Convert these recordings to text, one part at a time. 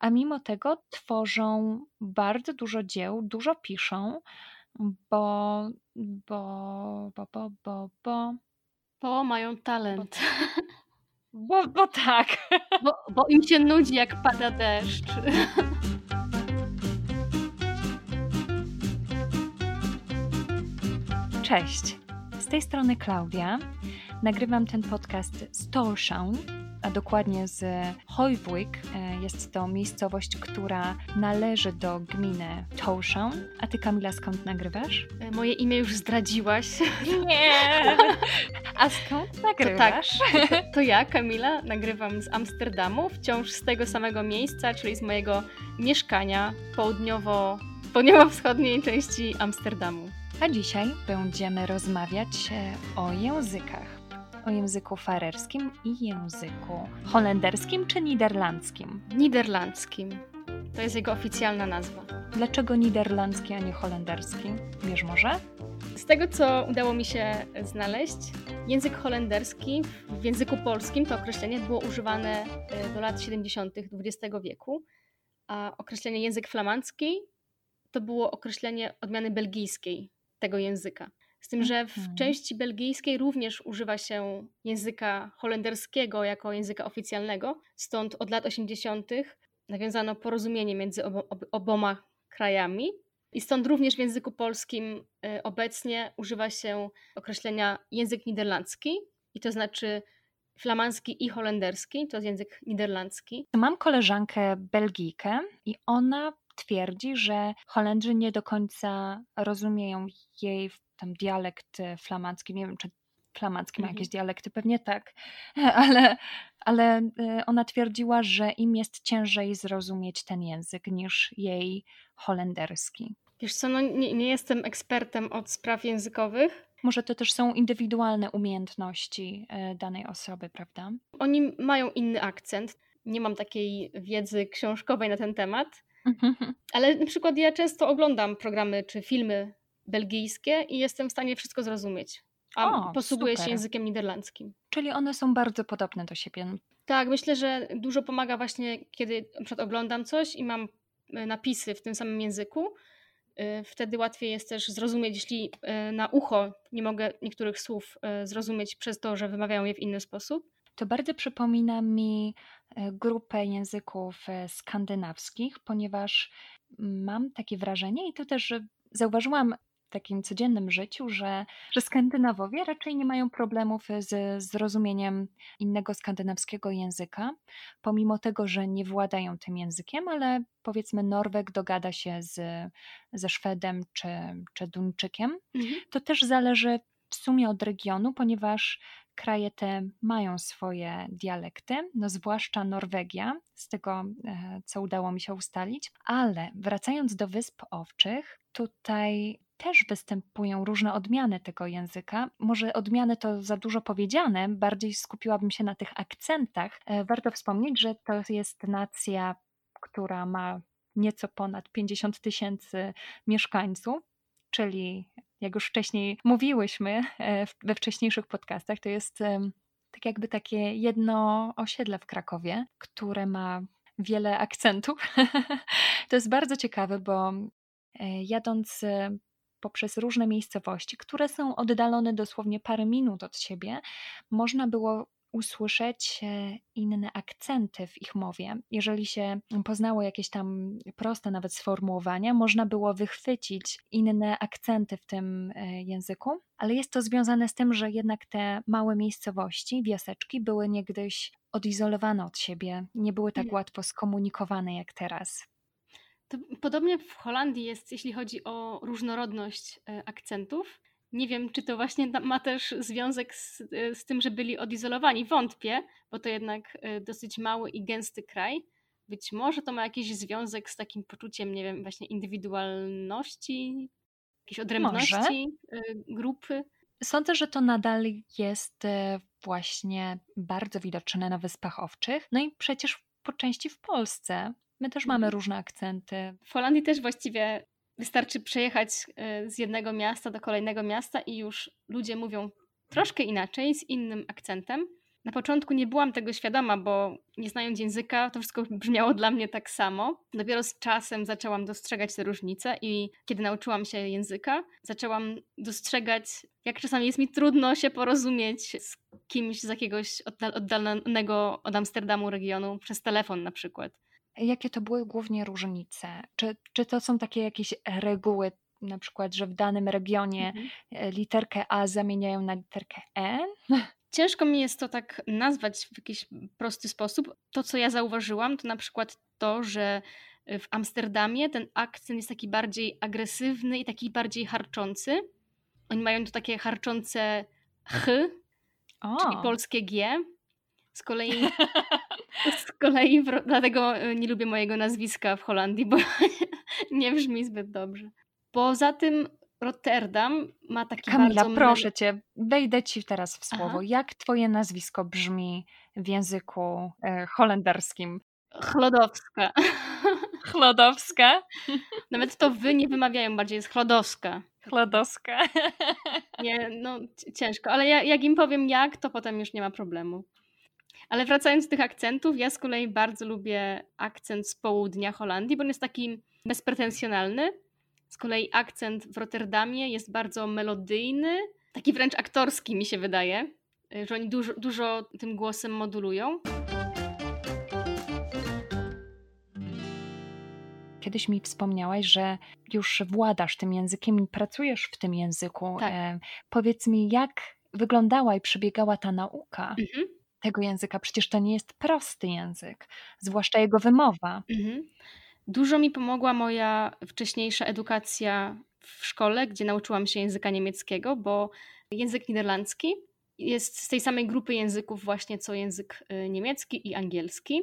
a mimo tego tworzą bardzo dużo dzieł, dużo piszą, bo, bo, bo, bo, bo, bo, Bo mają talent. bo, bo tak. Bo, bo im się nudzi, jak pada deszcz. Cześć, z tej strony Klaudia. Nagrywam ten podcast z Torshavn, a dokładnie z Hojwik. Jest to miejscowość, która należy do gminy Torshavn. A ty, Kamila, skąd nagrywasz? Moje imię już zdradziłaś. Nie! A skąd To tak, nagrywasz? to ja, Kamila, nagrywam z Amsterdamu, wciąż z tego samego miejsca, czyli z mojego mieszkania południowo, południowo-wschodniej części Amsterdamu. A dzisiaj będziemy rozmawiać e, o językach. O języku farerskim i języku holenderskim czy niderlandzkim. Niderlandzkim. To jest jego oficjalna nazwa. Dlaczego niderlandzki, a nie holenderski? Wiesz może? Z tego, co udało mi się znaleźć, język holenderski w języku polskim to określenie było używane e, do lat 70. XX wieku, a określenie język flamandzki to było określenie odmiany belgijskiej tego języka. Z tym, że w Mhm. części belgijskiej również używa się języka holenderskiego jako języka oficjalnego, stąd od lat 80. nawiązano porozumienie między obo, ob, oboma krajami. I stąd również w języku polskim y, obecnie używa się określenia język niderlandzki, i to znaczy flamandzki i holenderski, to jest język niderlandzki. Mam koleżankę Belgijkę i ona twierdzi, że Holendrzy nie do końca rozumieją jej tam dialekt e, flamandzki. Nie wiem, czy flamandzki ma Mhm. jakieś dialekty, pewnie tak, ale, ale e, ona twierdziła, że im jest ciężej zrozumieć ten język niż jej holenderski. Wiesz co, no nie, nie jestem ekspertem od spraw językowych. Może to też są indywidualne umiejętności e, danej osoby, prawda? Oni mają inny akcent. Nie mam takiej wiedzy książkowej na ten temat, ale na przykład ja często oglądam programy czy filmy belgijskie i jestem w stanie wszystko zrozumieć. A O, posługuję się super. językiem niderlandzkim. Czyli one są bardzo podobne do siebie. Tak, myślę, że dużo pomaga właśnie, kiedy na oglądam coś i mam e, napisy w tym samym języku. E, Wtedy łatwiej jest też zrozumieć, jeśli e, na ucho nie mogę niektórych słów zrozumieć przez to, że wymawiają je w inny sposób. To bardzo przypomina mi grupę języków skandynawskich, ponieważ mam takie wrażenie i to też że zauważyłam takim codziennym życiu, że, że Skandynawowie raczej nie mają problemów z zrozumieniem innego skandynawskiego języka, pomimo tego, że nie władają tym językiem, ale powiedzmy Norweg dogada się z, ze Szwedem czy, czy Duńczykiem. To też zależy w sumie od regionu, ponieważ kraje te mają swoje dialekty, no zwłaszcza Norwegia, z tego e, co udało mi się ustalić. Ale wracając do Wysp Owczych, tutaj też występują różne odmiany tego języka. Może odmiany to za dużo powiedziane, bardziej skupiłabym się na tych akcentach. E, Warto wspomnieć, że to jest nacja, która ma nieco ponad 50 tysięcy mieszkańców, czyli jak już wcześniej mówiłyśmy e, we wcześniejszych podcastach, to jest tak jakby takie jedno osiedle w Krakowie, które ma wiele akcentów. to jest bardzo ciekawe, bo jadąc e, poprzez różne miejscowości, które są oddalone dosłownie parę minut od siebie, można było usłyszeć e, inne akcenty w ich mowie. Jeżeli się poznało jakieś tam proste nawet sformułowania, można było wychwycić inne akcenty w tym e, języku, ale jest to związane z tym, że jednak te małe miejscowości, wioseczki były niegdyś odizolowane od siebie, nie były tak Mhm. łatwo skomunikowane jak teraz. To podobnie w Holandii jest, jeśli chodzi o różnorodność e, akcentów. Nie wiem, czy to właśnie ma też związek z, e, z tym, że byli odizolowani. Wątpię, bo to jednak e, dosyć mały i gęsty kraj. Być może to ma jakiś związek z takim poczuciem, nie wiem, właśnie indywidualności, jakiejś odrębności e, grupy. Sądzę, że to nadal jest właśnie bardzo widoczne na Wyspach Owczych. No i przecież po części w Polsce. My też mamy Mhm. różne akcenty. W Holandii też właściwie wystarczy przejechać e, z jednego miasta do kolejnego miasta i już ludzie mówią troszkę inaczej, z innym akcentem. Na początku nie byłam tego świadoma, bo nie znając języka, to wszystko brzmiało dla mnie tak samo. Dopiero z czasem zaczęłam dostrzegać te różnice i kiedy nauczyłam się języka, zaczęłam dostrzegać, jak czasami jest mi trudno się porozumieć z kimś z jakiegoś oddalonego od Amsterdamu regionu przez telefon na przykład. Jakie to były głównie różnice? Czy, czy to są takie jakieś reguły na przykład, że w danym regionie mhm. E, literkę A zamieniają na literkę E? Ciężko mi jest to tak nazwać w jakiś prosty sposób. To, co ja zauważyłam, to na przykład to, że w Amsterdamie ten akcent jest taki bardziej agresywny i taki bardziej harczący. Oni mają to takie harczące ch, o. czyli polskie G. Z kolei, z kolei dlatego e, nie lubię mojego nazwiska w Holandii, bo nie brzmi zbyt dobrze. Poza tym Rotterdam ma taki Kamila, bardzo... proszę cię, wejdę ci teraz w słowo. Aha. Jak twoje nazwisko brzmi w języku e, holenderskim? Chlodowska. Chlodowska? Nawet to wy nie wymawiają, bardziej jest chlodowska. Chlodowska. Nie, no ciężko, ale ja, jak im powiem jak, to potem już nie ma problemu. Ale wracając do tych akcentów, ja z kolei bardzo lubię akcent z południa Holandii, bo on jest taki bezpretensjonalny z kolei akcent w Rotterdamie jest bardzo melodyjny, taki wręcz aktorski mi się wydaje, że oni dużo, dużo tym głosem modulują. Kiedyś mi wspomniałaś, że już władasz tym językiem i pracujesz w tym języku. Tak. E, powiedz mi, jak wyglądała i przebiegała ta nauka mhm. Tego języka? Przecież to nie jest prosty język, zwłaszcza jego wymowa. Mhm. Dużo mi pomogła moja wcześniejsza edukacja w szkole, gdzie nauczyłam się języka niemieckiego, bo język niderlandzki jest z tej samej grupy języków właśnie co język y, niemiecki i angielski.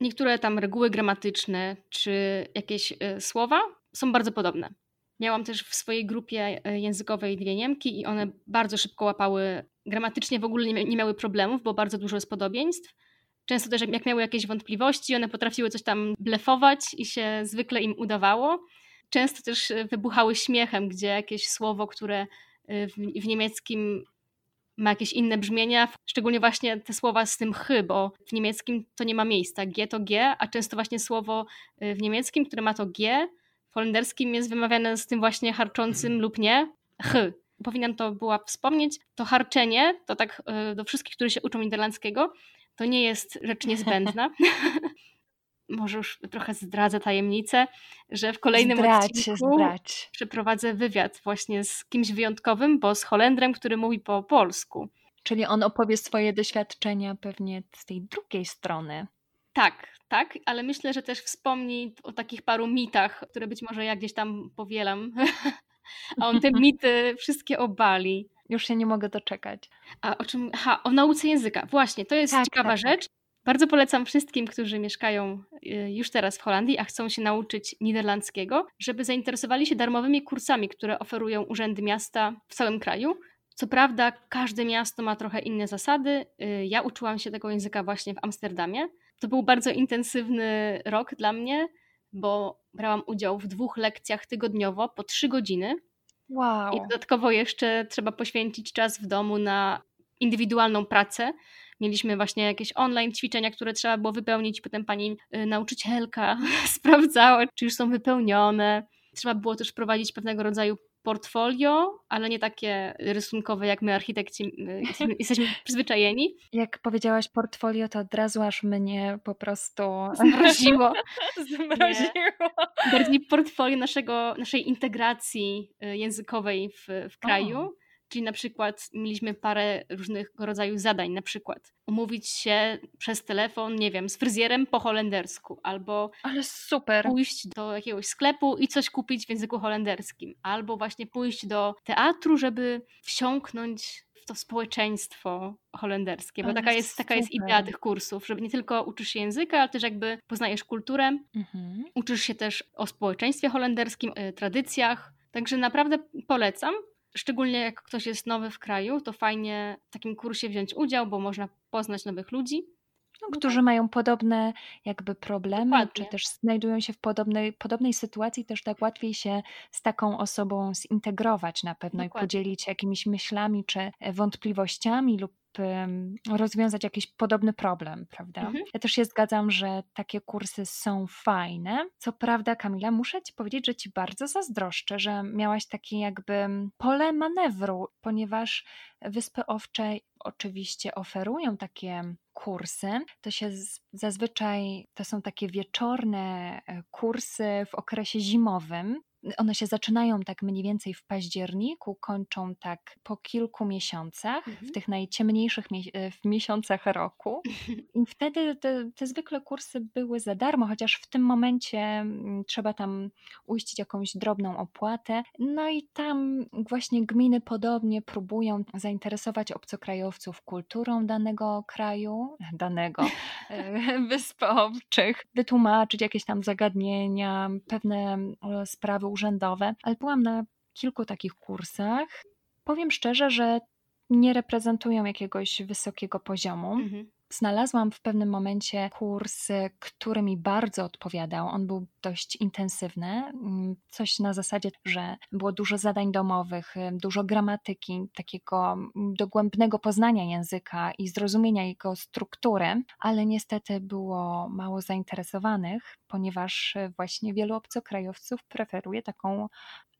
Niektóre tam reguły gramatyczne czy jakieś y, słowa są bardzo podobne. Miałam też w swojej grupie y, językowej dwie Niemki i one bardzo szybko łapały, gramatycznie w ogóle nie miały problemów, bo bardzo dużo jest podobieństw. Często też jak miały jakieś wątpliwości, one potrafiły coś tam blefować i się zwykle im udawało. Często też e, wybuchały śmiechem, gdzie jakieś słowo, które e, w, niemieckim ma jakieś inne brzmienia, szczególnie właśnie te słowa z tym chy, bo w niemieckim to nie ma miejsca. G to G, a często właśnie słowo e, w niemieckim, które ma to G, holenderskim jest wymawiane z tym właśnie harczącym lub nie ch. Powinnam to była wspomnieć. To harczenie, to tak do wszystkich, którzy się uczą niderlandzkiego, to nie jest rzecz niezbędna. Może już trochę zdradzę tajemnicę, że w kolejnym zdrać, odcinku zdrać. przeprowadzę wywiad właśnie z kimś wyjątkowym, bo z Holendrem, który mówi po polsku. Czyli on opowie swoje doświadczenia pewnie z tej drugiej strony. Tak, tak, ale myślę, że też wspomni o takich paru mitach, które być może ja gdzieś tam powielam, a on te mity wszystkie obali. Już się nie mogę doczekać. A o czym? Aha, o nauce języka. Właśnie, to jest tak, ciekawa tak, tak. rzecz. Bardzo polecam wszystkim, którzy mieszkają y, już teraz w Holandii, a chcą się nauczyć niderlandzkiego, żeby zainteresowali się darmowymi kursami, które oferują urzędy miasta w całym kraju. Co prawda, każde miasto ma trochę inne zasady. Y, ja uczyłam się tego języka właśnie w Amsterdamie. To był bardzo intensywny rok dla mnie, bo brałam udział w dwóch lekcjach tygodniowo po trzy godziny. Wow. I dodatkowo jeszcze trzeba poświęcić czas w domu na indywidualną pracę. Mieliśmy właśnie jakieś online ćwiczenia, które trzeba było wypełnić. Potem pani y, nauczycielka sprawdzała, czy już są wypełnione. Trzeba było też prowadzić pewnego rodzaju portfolio, ale nie takie rysunkowe, jak my architekci jesteśmy przyzwyczajeni. Jak powiedziałaś portfolio, to od razu aż mnie po prostu zmroziło. zmroziło. Bardziej portfolio naszego, naszej integracji y, językowej w, w kraju. O Czyli na przykład mieliśmy parę różnego rodzaju zadań, na przykład umówić się przez telefon, nie wiem, z fryzjerem po holendersku, albo Ale super. pójść do jakiegoś sklepu i coś kupić w języku holenderskim, albo właśnie pójść do teatru, żeby wsiąknąć w to społeczeństwo holenderskie, bo taka jest, taka jest idea tych kursów, żeby nie tylko uczysz się języka, ale też jakby poznajesz kulturę, mhm. uczysz się też o społeczeństwie holenderskim, tradycjach, Także naprawdę polecam. Szczególnie jak ktoś jest nowy w kraju, to fajnie w takim kursie wziąć udział, bo można poznać nowych ludzi. No, którzy mają podobne jakby problemy, Dokładnie. czy też znajdują się w podobnej, podobnej sytuacji, też tak łatwiej się z taką osobą zintegrować na pewno Dokładnie. i podzielić jakimiś myślami czy wątpliwościami lub rozwiązać jakiś podobny problem, prawda? Mhm. Ja też się zgadzam, że takie kursy są fajne. Co prawda, Kamila, muszę ci powiedzieć, że ci bardzo zazdroszczę, że miałaś takie jakby pole manewru, ponieważ Wyspy Owcze oczywiście oferują takie kursy. To się zazwyczaj to są takie wieczorne e, kursy w okresie zimowym. One się zaczynają tak mniej więcej w październiku, kończą tak po kilku miesiącach, mhm. w tych najciemniejszych e, w miesiącach roku. I wtedy te, te, zwykle kursy były za darmo, chociaż w tym momencie mm, trzeba tam uiścić jakąś drobną opłatę. No i tam właśnie gminy podobnie próbują zainteresować obcokrajowców kulturą danego kraju, danego, e, wysp obczych, wytłumaczyć jakieś tam zagadnienia, pewne sprawy urzędowe, ale byłam na kilku takich kursach. Powiem szczerze, że nie reprezentują jakiegoś wysokiego poziomu. Mhm. Znalazłam w pewnym momencie kurs, który mi bardzo odpowiadał. On był dość intensywny. Mm, coś na zasadzie, że było dużo zadań domowych, dużo gramatyki, takiego mm, dogłębnego poznania języka i zrozumienia jego struktury, ale niestety było mało zainteresowanych, ponieważ właśnie wielu obcokrajowców preferuje taką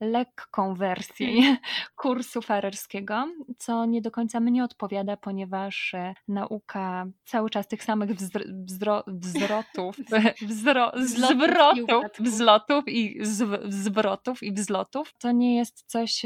lekką wersję hmm. kursu farerskiego, co nie do końca mnie odpowiada, ponieważ e, nauka cały czas tych samych wzro, wzro, wzrotów, wzro, zwrotów, wzlotów i zwrotów i wzlotów, to nie jest coś,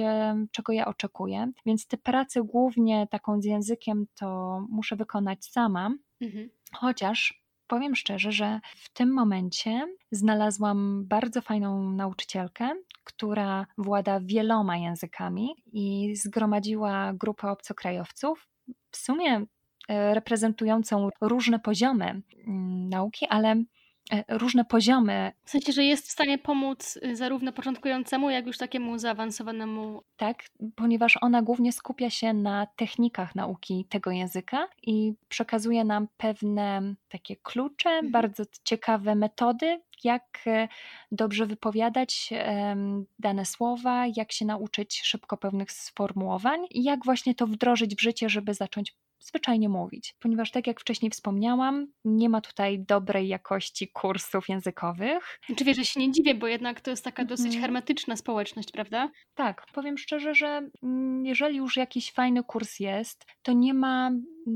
czego ja oczekuję, więc te prace głównie taką z językiem to muszę wykonać sama. Mhm. Chociaż powiem szczerze, że w tym momencie znalazłam bardzo fajną nauczycielkę, która włada wieloma językami i zgromadziła grupę obcokrajowców. W sumie reprezentującą różne poziomy mm, nauki, ale E, różne poziomy. W sensie, że jest w stanie pomóc y, zarówno początkującemu, jak już takiemu zaawansowanemu. Tak, ponieważ ona głównie skupia się na technikach nauki tego języka i przekazuje nam pewne takie klucze, mhm. bardzo ciekawe metody, jak e, dobrze wypowiadać dane słowa, jak się nauczyć szybko pewnych sformułowań i jak właśnie to wdrożyć w życie, żeby zacząć zwyczajnie mówić, ponieważ tak jak wcześniej wspomniałam, nie ma tutaj dobrej jakości kursów językowych. Czy wiesz, że się nie dziwię, bo jednak to jest taka dosyć mhm. hermetyczna społeczność, prawda? Tak, powiem szczerze, że jeżeli już jakiś fajny kurs jest, to nie ma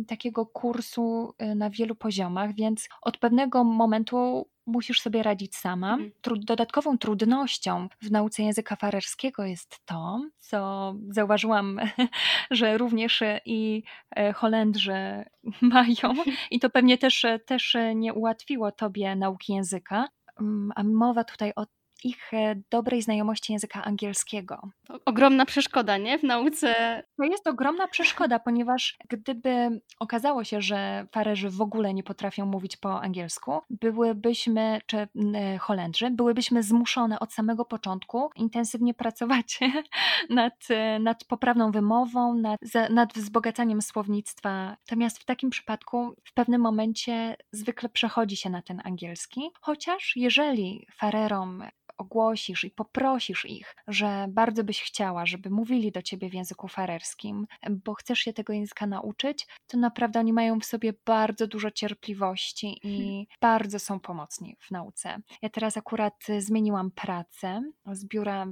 takiego kursu y, na wielu poziomach, więc od pewnego momentu musisz sobie radzić sama. Mhm. dodatkową trudnością w nauce języka farerskiego jest to, co zauważyłam, że również i e, Holendrzy mają, i to pewnie też, też nie ułatwiło tobie nauki języka. Mm, a mowa tutaj o ich e, dobrej znajomości języka angielskiego. Ogromna przeszkoda, nie? W nauce. To jest ogromna przeszkoda, ponieważ gdyby okazało się, że Farerzy w ogóle nie potrafią mówić po angielsku, byłybyśmy, czy Holendrzy, byłybyśmy zmuszone od samego początku intensywnie pracować nad, nad poprawną wymową, nad, nad wzbogacaniem słownictwa. Natomiast w takim przypadku w pewnym momencie zwykle przechodzi się na ten angielski, chociaż jeżeli Farerom ogłosisz i poprosisz ich, że bardzo byś chciała, żeby mówili do ciebie w języku farerskim, bo chcesz się tego języka nauczyć, to naprawdę oni mają w sobie bardzo dużo cierpliwości i hmm. bardzo są pomocni w nauce. Ja teraz akurat zmieniłam pracę z biura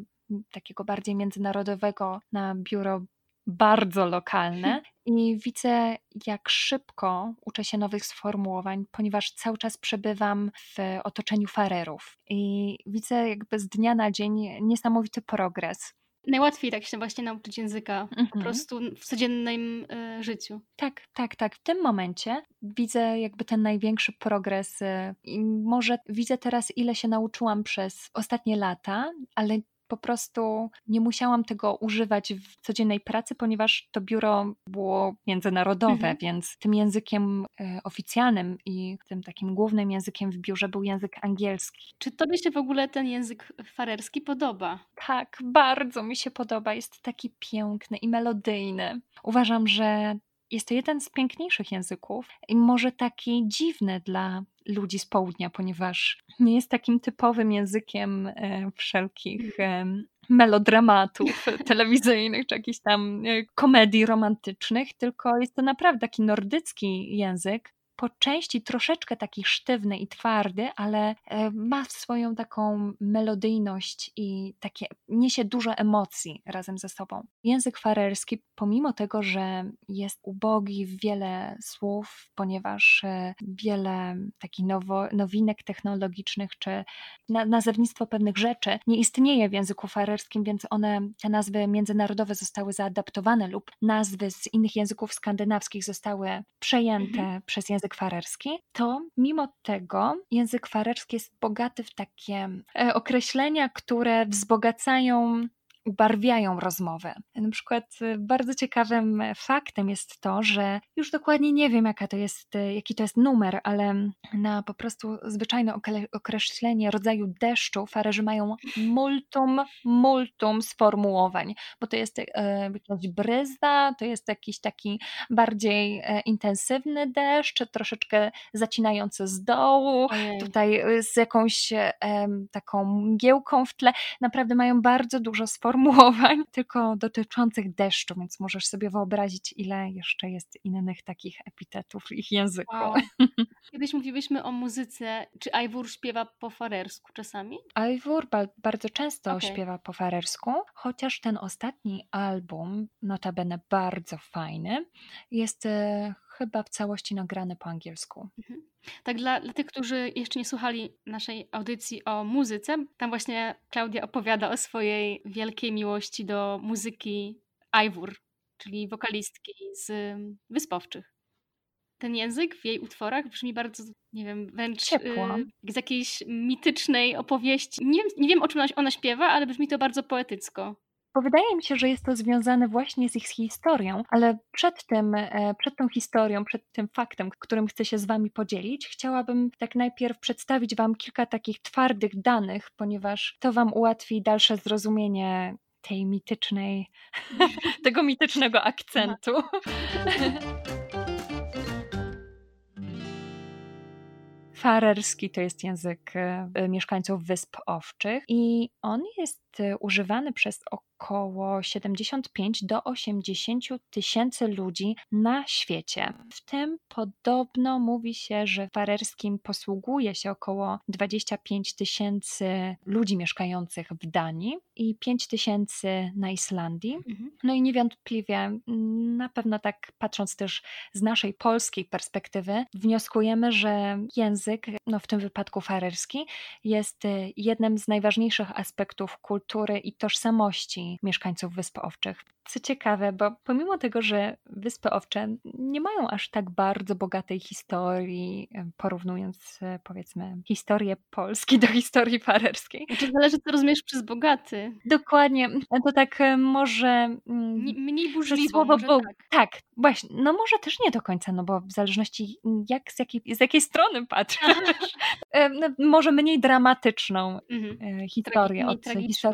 takiego bardziej międzynarodowego na biuro bardzo lokalne i widzę, jak szybko uczę się nowych sformułowań, ponieważ cały czas przebywam w otoczeniu farerów i widzę jakby z dnia na dzień niesamowity progres. Najłatwiej tak się właśnie nauczyć języka mhm. po prostu w codziennym y, życiu. Tak, tak, tak. W tym momencie widzę jakby ten największy progres y, i może widzę teraz, ile się nauczyłam przez ostatnie lata, ale po prostu nie musiałam tego używać w codziennej pracy, ponieważ to biuro było międzynarodowe, mhm. więc tym językiem e, oficjalnym i tym takim głównym językiem w biurze był język angielski. Czy tobie się w ogóle ten język farerski podoba? Tak, bardzo mi się podoba. Jest taki piękny i melodyjny. Uważam, że jest to jeden z piękniejszych języków i może taki dziwny dla ludzi z południa, ponieważ nie jest takim typowym językiem e, wszelkich melodramatów telewizyjnych, czy jakichś tam e, komedii romantycznych, tylko jest to naprawdę taki nordycki język, po części troszeczkę taki sztywny i twardy, ale e, ma swoją taką melodyjność i takie niesie dużo emocji razem ze sobą. Język farerski, pomimo tego, że jest ubogi w wiele słów, ponieważ e, wiele takich nowo, nowinek technologicznych czy nazewnictwo pewnych rzeczy nie istnieje w języku farerskim, więc one, te nazwy międzynarodowe zostały zaadaptowane lub nazwy z innych języków skandynawskich zostały przejęte mhm. przez język język farerski, to mimo tego język farerski jest bogaty w takie e, określenia, które wzbogacają ubarwiają rozmowę. Na przykład y, bardzo ciekawym faktem jest to, że już dokładnie nie wiem, jaka to jest, y, jaki to jest numer, ale na po prostu zwyczajne określenie rodzaju deszczu farerzy mają multum, multum sformułowań, bo to jest e, jakaś bryza, to jest jakiś taki bardziej e, intensywny deszcz, troszeczkę zacinający z dołu, Ojej. tutaj z jakąś e, taką mgiełką w tle. Naprawdę mają bardzo dużo sformułowań sformułowań, tylko dotyczących deszczu, więc możesz sobie wyobrazić, ile jeszcze jest innych takich epitetów w ich języku. Wow. Kiedyś mówiliśmy o muzyce. Czy Ajwur śpiewa po farersku czasami? Ajwur ba bardzo często okay. śpiewa po farersku, chociaż ten ostatni album, notabene bardzo fajny, jest e, chyba w całości nagrany po angielsku. Mhm. Tak, dla, dla tych, którzy jeszcze nie słuchali naszej audycji o muzyce, tam właśnie Klaudia opowiada o swojej wielkiej miłości do muzyki Ajwur, czyli wokalistki z Wyspowczych. Ten język w jej utworach brzmi bardzo, nie wiem, wręcz Ciepło. Y, z jakiejś mitycznej opowieści. Nie, nie wiem, o czym ona śpiewa, ale brzmi to bardzo poetycko. Bo wydaje mi się, że jest to związane właśnie z ich historią, ale przed tym, e, przed tą historią, przed tym faktem, którym chcę się z Wami podzielić, chciałabym tak najpierw przedstawić Wam kilka takich twardych danych, ponieważ to Wam ułatwi dalsze zrozumienie tej mitycznej, tego mitycznego akcentu. Farerski to jest język e, mieszkańców Wysp Owczych i on jest używany przez około 75 do 80 tysięcy ludzi na świecie. W tym podobno mówi się, że farerskim posługuje się około 25 tysięcy ludzi mieszkających w Danii i 5 tysięcy na Islandii. Mhm. No i niewątpliwie, mm, na pewno tak patrząc też z naszej polskiej perspektywy, wnioskujemy, że język, no w tym wypadku farerski, jest y, jednym z najważniejszych aspektów kultury i tożsamości mieszkańców Wysp Owczych. Co ciekawe, bo pomimo tego, że Wyspy Owcze nie mają aż tak bardzo bogatej historii, porównując e, powiedzmy historię Polski do historii farerskiej. Znaczy zależy, co rozumiesz przez bogaty. Dokładnie. To tak e, może... Mm, mniej burzliwo, słowo, bo, tak. tak. właśnie. No może też nie do końca, no bo w zależności jak, z, jakiej, z jakiej strony patrzysz. E, no, może mniej dramatyczną mhm. historię od historii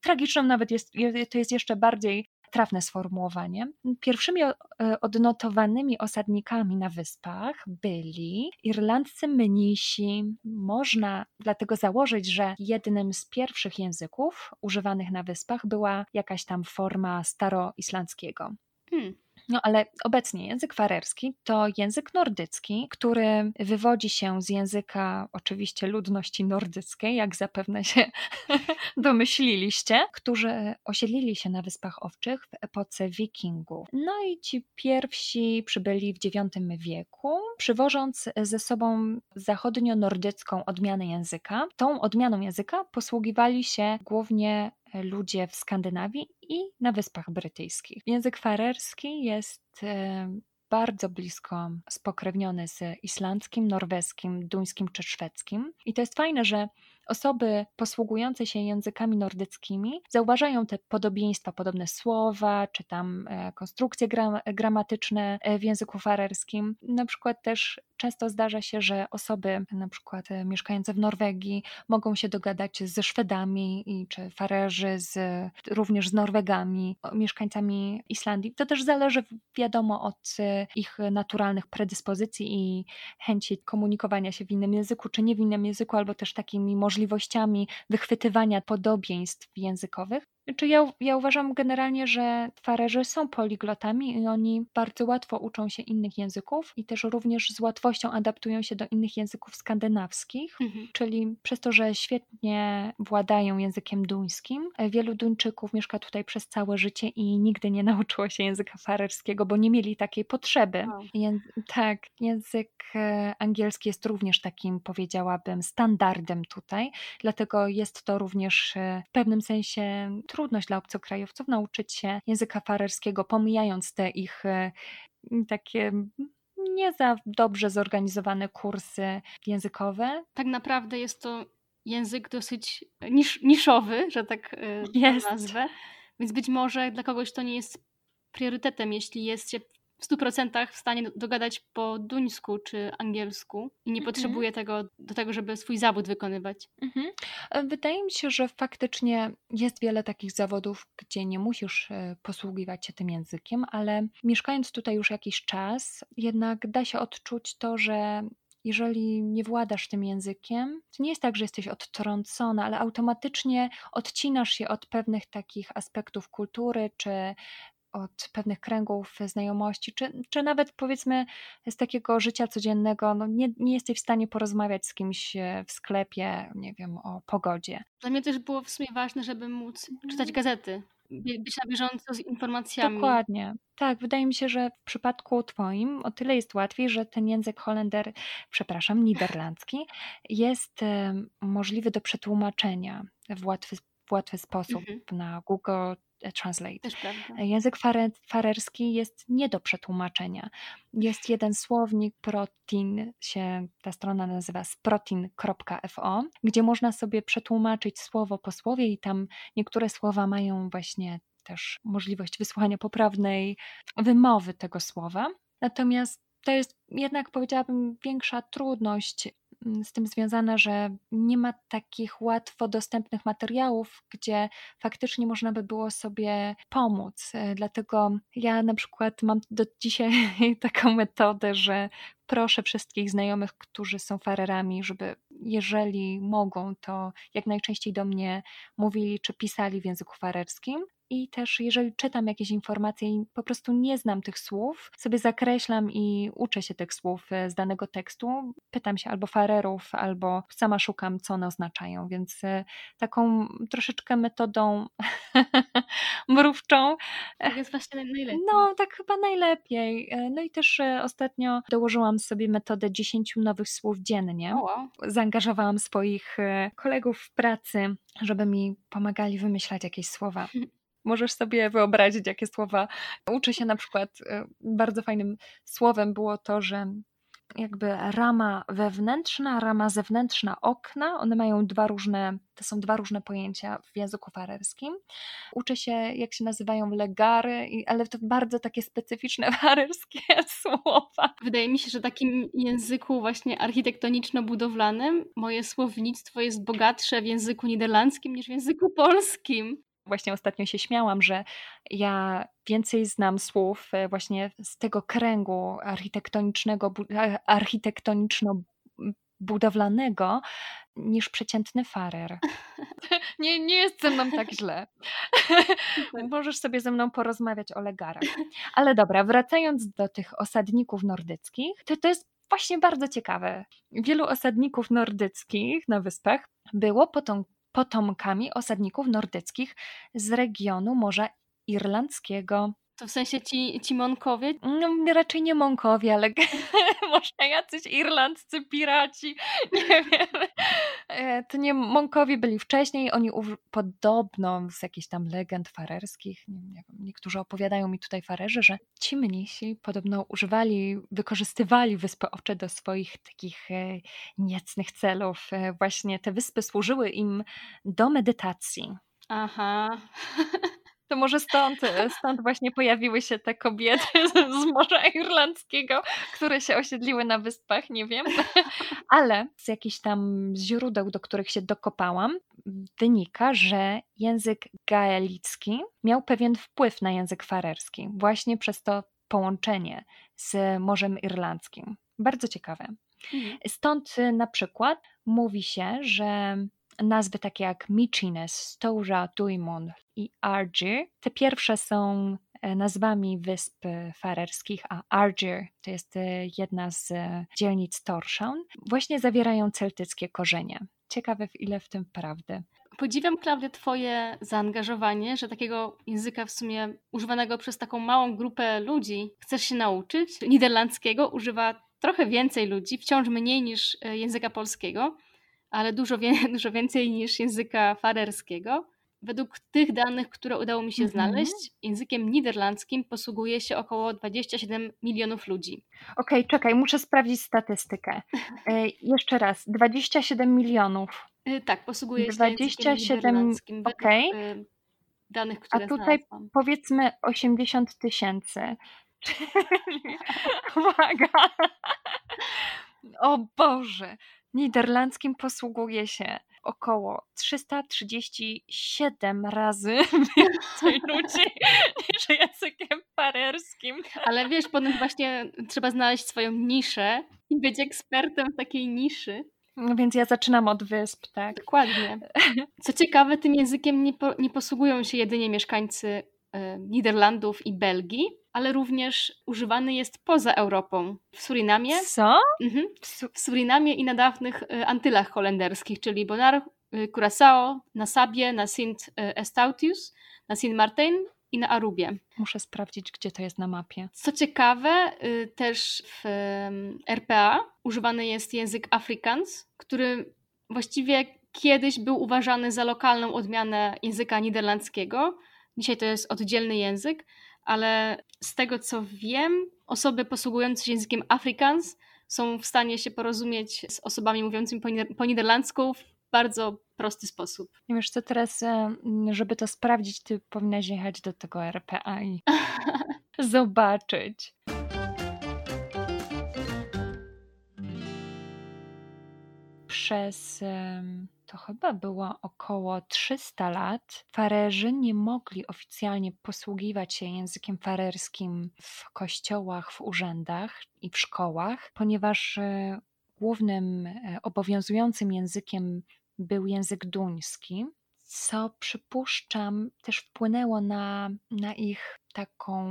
tragiczną nawet jest, to jest jeszcze bardziej trafne sformułowanie. Pierwszymi e, odnotowanymi osadnikami na wyspach byli irlandzcy mnisi. Można dlatego założyć, że jednym z pierwszych języków używanych na wyspach była jakaś tam forma staroislandzkiego. Hmm. No ale obecnie język farerski to język nordycki, który wywodzi się z języka oczywiście ludności nordyckiej, jak zapewne się domyśliliście, którzy osiedlili się na Wyspach Owczych w epoce wikingów. No i ci pierwsi przybyli w IX wieku, przywożąc ze sobą zachodnio-nordycką odmianę języka. Tą odmianą języka posługiwali się głównie ludzie w Skandynawii i na Wyspach Brytyjskich. Język farerski jest e, bardzo blisko spokrewniony z islandzkim, norweskim, duńskim czy szwedzkim. I to jest fajne, że osoby posługujące się językami nordyckimi zauważają te podobieństwa, podobne słowa, czy tam e, konstrukcje gram gramatyczne e, w języku farerskim. Na przykład też często zdarza się, że osoby na przykład e, mieszkające w Norwegii mogą się dogadać ze Szwedami i czy Farerzy z, również z Norwegami, mieszkańcami Islandii. To też zależy wiadomo od ich naturalnych predyspozycji i chęci komunikowania się w innym języku, czy nie w innym języku, albo też takimi możliwościami możliwościami wychwytywania podobieństw językowych. Czy ja, ja uważam generalnie, że farerzy są poliglotami i oni bardzo łatwo uczą się innych języków i też również z łatwością adaptują się do innych języków skandynawskich, mhm. czyli przez to, że świetnie władają językiem duńskim. Wielu Duńczyków mieszka tutaj przez całe życie i nigdy nie nauczyło się języka farerskiego, bo nie mieli takiej potrzeby. Wow. Języ tak, język e, angielski jest również takim, powiedziałabym, standardem tutaj, dlatego jest to również e, w pewnym sensie trudność dla obcokrajowców nauczyć się języka farerskiego, pomijając te ich e, takie nie za dobrze zorganizowane kursy językowe. Tak naprawdę jest to język dosyć nisz, niszowy, że tak e, jest. nazwę. Więc być może dla kogoś to nie jest priorytetem, jeśli jest się w 100% w stanie dogadać po duńsku czy angielsku i nie mhm. potrzebuje tego do tego, żeby swój zawód wykonywać. Mhm. E, wydaje mi się, że faktycznie jest wiele takich zawodów, gdzie nie musisz e, posługiwać się tym językiem, ale mieszkając tutaj już jakiś czas, jednak da się odczuć to, że jeżeli nie władasz tym językiem, to nie jest tak, że jesteś odtrącona, ale automatycznie odcinasz się od pewnych takich aspektów kultury czy od pewnych kręgów znajomości, czy, czy nawet powiedzmy z takiego życia codziennego, no nie, nie jesteś w stanie porozmawiać z kimś e, w sklepie, nie wiem, o pogodzie. Dla mnie też było w sumie ważne, żeby móc czytać gazety, być na bieżąco z informacjami. Dokładnie. Tak, wydaje mi się, że w przypadku Twoim o tyle jest łatwiej, że ten język Holender, przepraszam, niderlandzki, jest możliwy do przetłumaczenia w łatwy, łatwy sposób mhm. na Google E, translate. Język fare, farerski jest nie do przetłumaczenia. Jest jeden słownik, protein, się ta strona nazywa sprotin.fo, gdzie można sobie przetłumaczyć słowo po słowie i tam niektóre słowa mają właśnie też możliwość wysłuchania poprawnej wymowy tego słowa. Natomiast to jest jednak, powiedziałabym, większa trudność z tym związana, że nie ma takich łatwo dostępnych materiałów, gdzie faktycznie można by było sobie pomóc. E, dlatego ja na przykład mam do dzisiaj taką metodę, że proszę wszystkich znajomych, którzy są farerami, żeby jeżeli mogą, to jak najczęściej do mnie mówili czy pisali w języku farerskim, i też jeżeli czytam jakieś informacje i po prostu nie znam tych słów, sobie zakreślam i uczę się tych słów e, z danego tekstu, pytam się albo farerów, albo sama szukam, co one oznaczają, więc e, taką troszeczkę metodą mrówczą. To jest właśnie najlepiej. No, tak chyba najlepiej. E, no i też ostatnio dołożyłam sobie metodę 10 nowych słów dziennie. Oh wow. Zaangażowałam swoich kolegów w pracy, żeby mi pomagali wymyślać jakieś słowa. Możesz sobie wyobrazić, jakie słowa. Uczę się na przykład, y, bardzo fajnym słowem było to, że jakby rama wewnętrzna, rama zewnętrzna okna, one mają dwa różne, to są dwa różne pojęcia w języku farerskim. Uczę się, jak się nazywają legary, ale to bardzo takie specyficzne farerskie słowa. Wydaje mi się, że takim języku właśnie architektoniczno-budowlanym moje słownictwo jest bogatsze w języku niderlandzkim niż w języku polskim właśnie ostatnio się śmiałam, że ja więcej znam słów e, właśnie z tego kręgu architektonicznego, e, architektoniczno-budowlanego niż przeciętny farer. Nie, nie jest ze mną tak źle. Możesz sobie ze mną porozmawiać o legarach. Ale dobra, wracając do tych osadników nordyckich, to, to jest właśnie bardzo ciekawe. Wielu osadników nordyckich na wyspach było potem potomkami osadników nordyckich z regionu Morza Irlandzkiego. To w sensie ci, ci Monkowie? No, raczej nie Monkowie, ale może jacyś irlandzcy piraci, nie wiem. E, to nie Monkowie byli wcześniej, oni podobno z jakichś tam legend farerskich, nie, wiem, niektórzy opowiadają mi tutaj farerzy, że ci mnisi podobno używali, wykorzystywali Wyspy Ocze do swoich takich e, niecnych celów. E, właśnie te wyspy służyły im do medytacji. Aha. To może stąd, e, stąd właśnie pojawiły się te kobiety z Morza Irlandzkiego, które się osiedliły na wyspach, nie wiem. Ale z jakichś tam źródeł, do których się dokopałam, wynika, że język gaelicki miał pewien wpływ na język farerski, właśnie przez to połączenie z Morzem Irlandzkim. Bardzo ciekawe. Mhm. Stąd na przykład mówi się, że nazwy takie jak Michines, Stoura, Duimon i Argyr. Te pierwsze są e, nazwami wysp farerskich, a Argyr to jest e, jedna z e, dzielnic Torshavn, właśnie zawierają celtyckie korzenie. Ciekawe, ile w tym prawdy. Podziwiam, Klaudia, Twoje zaangażowanie, że takiego języka w sumie używanego przez taką małą grupę ludzi chcesz się nauczyć. Niderlandzkiego używa trochę więcej ludzi, wciąż mniej niż języka polskiego, ale dużo, wie, dużo więcej niż języka farerskiego. Według tych danych, które udało mi się -hmm. znaleźć, językiem niderlandzkim posługuje się około 27 milionów ludzi. Okej, okay, czekaj, muszę sprawdzić statystykę. E, jeszcze raz, 27 milionów. E, tak, posługuje się 27, okej. Okay. E, danych, które A tutaj znalazłam. powiedzmy 80 tysięcy. Uwaga! O Boże! Niderlandzkim posługuje się około 337 razy więcej ludzi niż językiem parerskim. Ale wiesz, potem właśnie trzeba znaleźć swoją niszę i być ekspertem w takiej niszy. No więc ja zaczynam od wysp, tak? Dokładnie. Co ciekawe, tym językiem nie, po, nie posługują się jedynie mieszkańcy y, Niderlandów i Belgii, ale również używany jest poza Europą. W Surinamie. Co? Mhm, w Surinamie i na dawnych y, Antylach holenderskich, czyli Bonar, y, Curaçao, na Sabie, na Sint Eustatius, na Sint Maarten i na Arubie. Muszę sprawdzić, gdzie to jest na mapie. Co ciekawe, y, też w RPA używany jest język Afrikaans, który właściwie kiedyś był uważany za lokalną odmianę języka niderlandzkiego. Dzisiaj to jest oddzielny język, ale z tego co wiem, osoby posługujące się językiem Afrikaans są w stanie się porozumieć z osobami mówiącymi po niderlandzku w bardzo prosty sposób. I wiesz co, teraz, e, żeby to sprawdzić, ty powinnaś jechać do tego RPA i zobaczyć. Przez to chyba było około 300 lat, farerzy nie mogli oficjalnie posługiwać się językiem farerskim w kościołach, w urzędach i w szkołach, ponieważ e, głównym e, obowiązującym językiem był język duński, co przypuszczam też wpłynęło na, na ich taką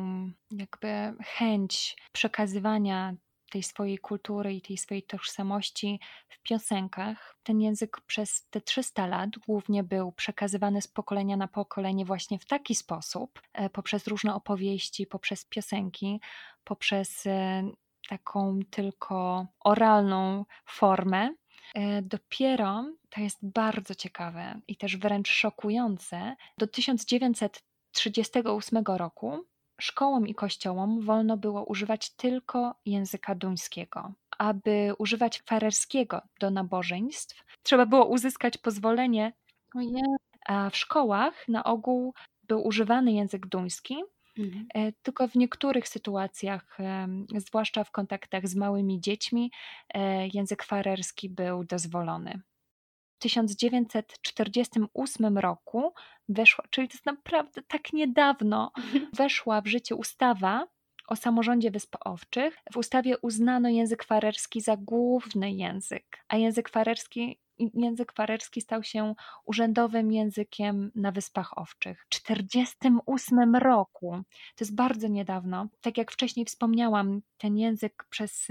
jakby chęć przekazywania tej swojej kultury i tej swojej tożsamości w piosenkach. Ten język przez te 300 lat głównie był przekazywany z pokolenia na pokolenie właśnie w taki sposób, e, poprzez różne opowieści, poprzez piosenki, poprzez e, taką tylko oralną formę. E, dopiero to jest bardzo ciekawe i też wręcz szokujące. Do 1938 roku szkołom i kościołom wolno było używać tylko języka duńskiego. Aby używać farerskiego do nabożeństw, trzeba było uzyskać pozwolenie. A w szkołach na ogół był używany język duński, mhm. E, tylko w niektórych sytuacjach, zwłaszcza w kontaktach z małymi dziećmi, e, język farerski był dozwolony. 1948 roku weszła, czyli to jest naprawdę tak niedawno, weszła w życie ustawa o samorządzie Wysp Owczych. W ustawie uznano język farerski za główny język, a język farerski język farerski stał się urzędowym językiem na Wyspach Owczych. W 1948 roku, to jest bardzo niedawno, tak jak wcześniej wspomniałam, ten język przez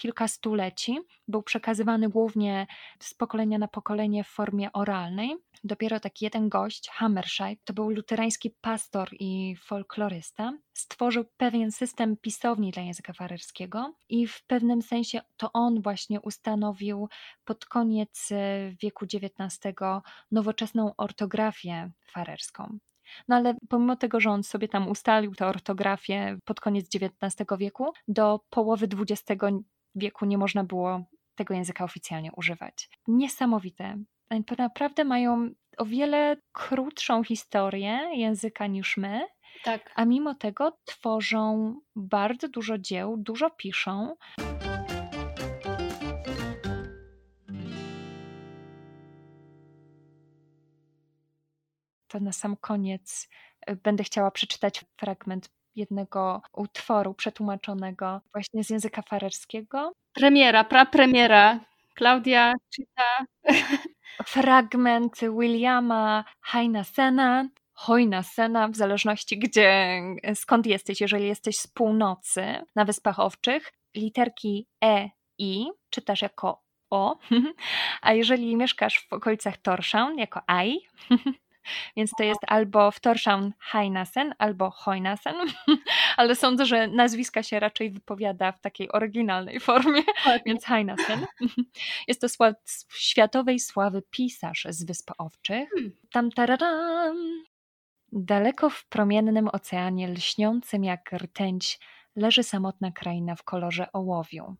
kilka stuleci. Był przekazywany głównie z pokolenia na pokolenie w formie oralnej. Dopiero taki jeden gość, Hammerscheid, to był luterański pastor i folklorysta, stworzył pewien system pisowni dla języka farerskiego i w pewnym sensie to on właśnie ustanowił pod koniec e, wieku XIX nowoczesną ortografię farerską. No ale pomimo tego, że on sobie tam ustalił tę ortografię pod koniec XIX wieku, do połowy XX wieku nie można było tego języka oficjalnie używać. Niesamowite. Naprawdę mają o wiele krótszą historię języka niż my, tak. a mimo tego tworzą bardzo dużo dzieł, dużo piszą. To na sam koniec e, będę chciała przeczytać fragment jednego utworu przetłumaczonego właśnie z języka farerskiego. Premiera, prapremiera. Klaudia czyta. fragment Williama Heinasena, Hojnasena, w zależności gdzie, skąd jesteś. Jeżeli jesteś z północy na Wyspach Owczych, literki E, I czytasz jako O, a jeżeli mieszkasz w okolicach Torshavn, jako Ai, Więc to jest albo w Torshavn Heinasen, albo Hojnasen, ale sądzę, że nazwiska się raczej wypowiada w takiej oryginalnej formie, więc Heinasen. Jest to sła światowej sławy pisarz z Wysp Owczych. Hmm. Tam tararam. Daleko w promiennym oceanie lśniącym jak rtęć leży samotna kraina w kolorze ołowiu.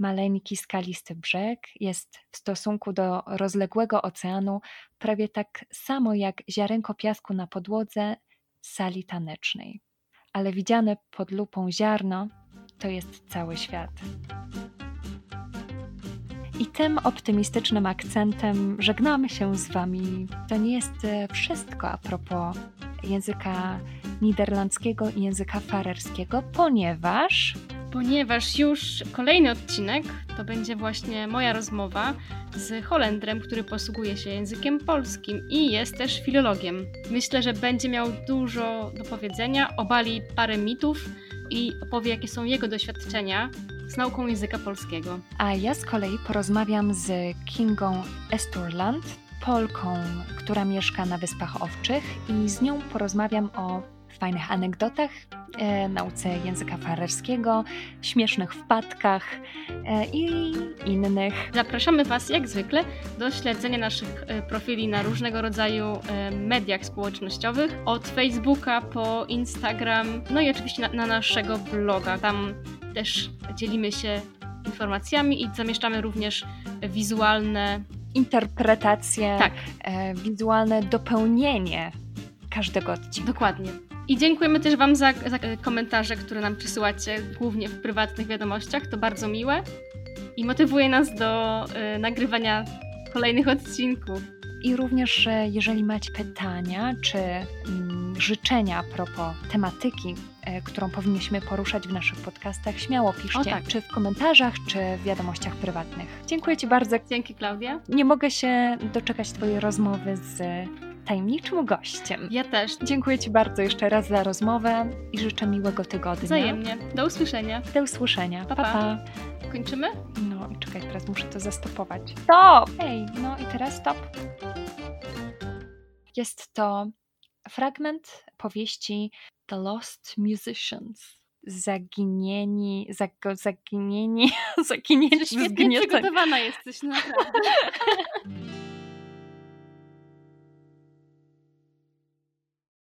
Maleńki skalisty brzeg jest w stosunku do rozległego oceanu prawie tak samo jak ziarenko piasku na podłodze sali tanecznej. Ale widziane pod lupą ziarno to jest cały świat. I tym optymistycznym akcentem żegnamy się z Wami. To nie jest e, wszystko a propos języka niderlandzkiego i języka farerskiego, ponieważ ponieważ już kolejny odcinek to będzie właśnie moja rozmowa z Holendrem, który posługuje się językiem polskim i jest też filologiem. Myślę, że będzie miał dużo do powiedzenia, obali parę mitów i opowie, jakie są jego doświadczenia z nauką języka polskiego. A ja z kolei porozmawiam z Kingą Esturland, Polką, która mieszka na Wyspach Owczych i z nią porozmawiam o fajnych anegdotach, e, nauce języka farerskiego, śmiesznych wpadkach e, i innych. Zapraszamy Was jak zwykle do śledzenia naszych e, profili na różnego rodzaju e, mediach społecznościowych, od Facebooka po Instagram, no i oczywiście na, na naszego bloga. Tam też dzielimy się informacjami i zamieszczamy również wizualne interpretacje, tak. e, wizualne dopełnienie każdego odcinka. Dokładnie. I dziękujemy też Wam za, za komentarze, które nam przysyłacie, głównie w prywatnych wiadomościach. To bardzo miłe i motywuje nas do y, nagrywania kolejnych odcinków. I również, jeżeli macie pytania czy mm, życzenia a propos tematyki, e, którą powinniśmy poruszać w naszych podcastach, śmiało piszcie, tak. czy w komentarzach, czy w wiadomościach prywatnych. Dziękuję Ci bardzo. Dzięki, Klaudia. Nie mogę się doczekać Twojej rozmowy z tajemniczym gościem. Ja też. Dziękuję Ci bardzo jeszcze raz za rozmowę i życzę miłego tygodnia. Wzajemnie. Do usłyszenia. Do usłyszenia. Pa, pa. pa. Kończymy? No i czekaj, teraz muszę to zastopować. Stop! Hej, no i teraz stop. Jest to fragment powieści The Lost Musicians. Zaginieni, zag, zaginieni, zaginieni, Świetnie przygotowana jesteś, naprawdę.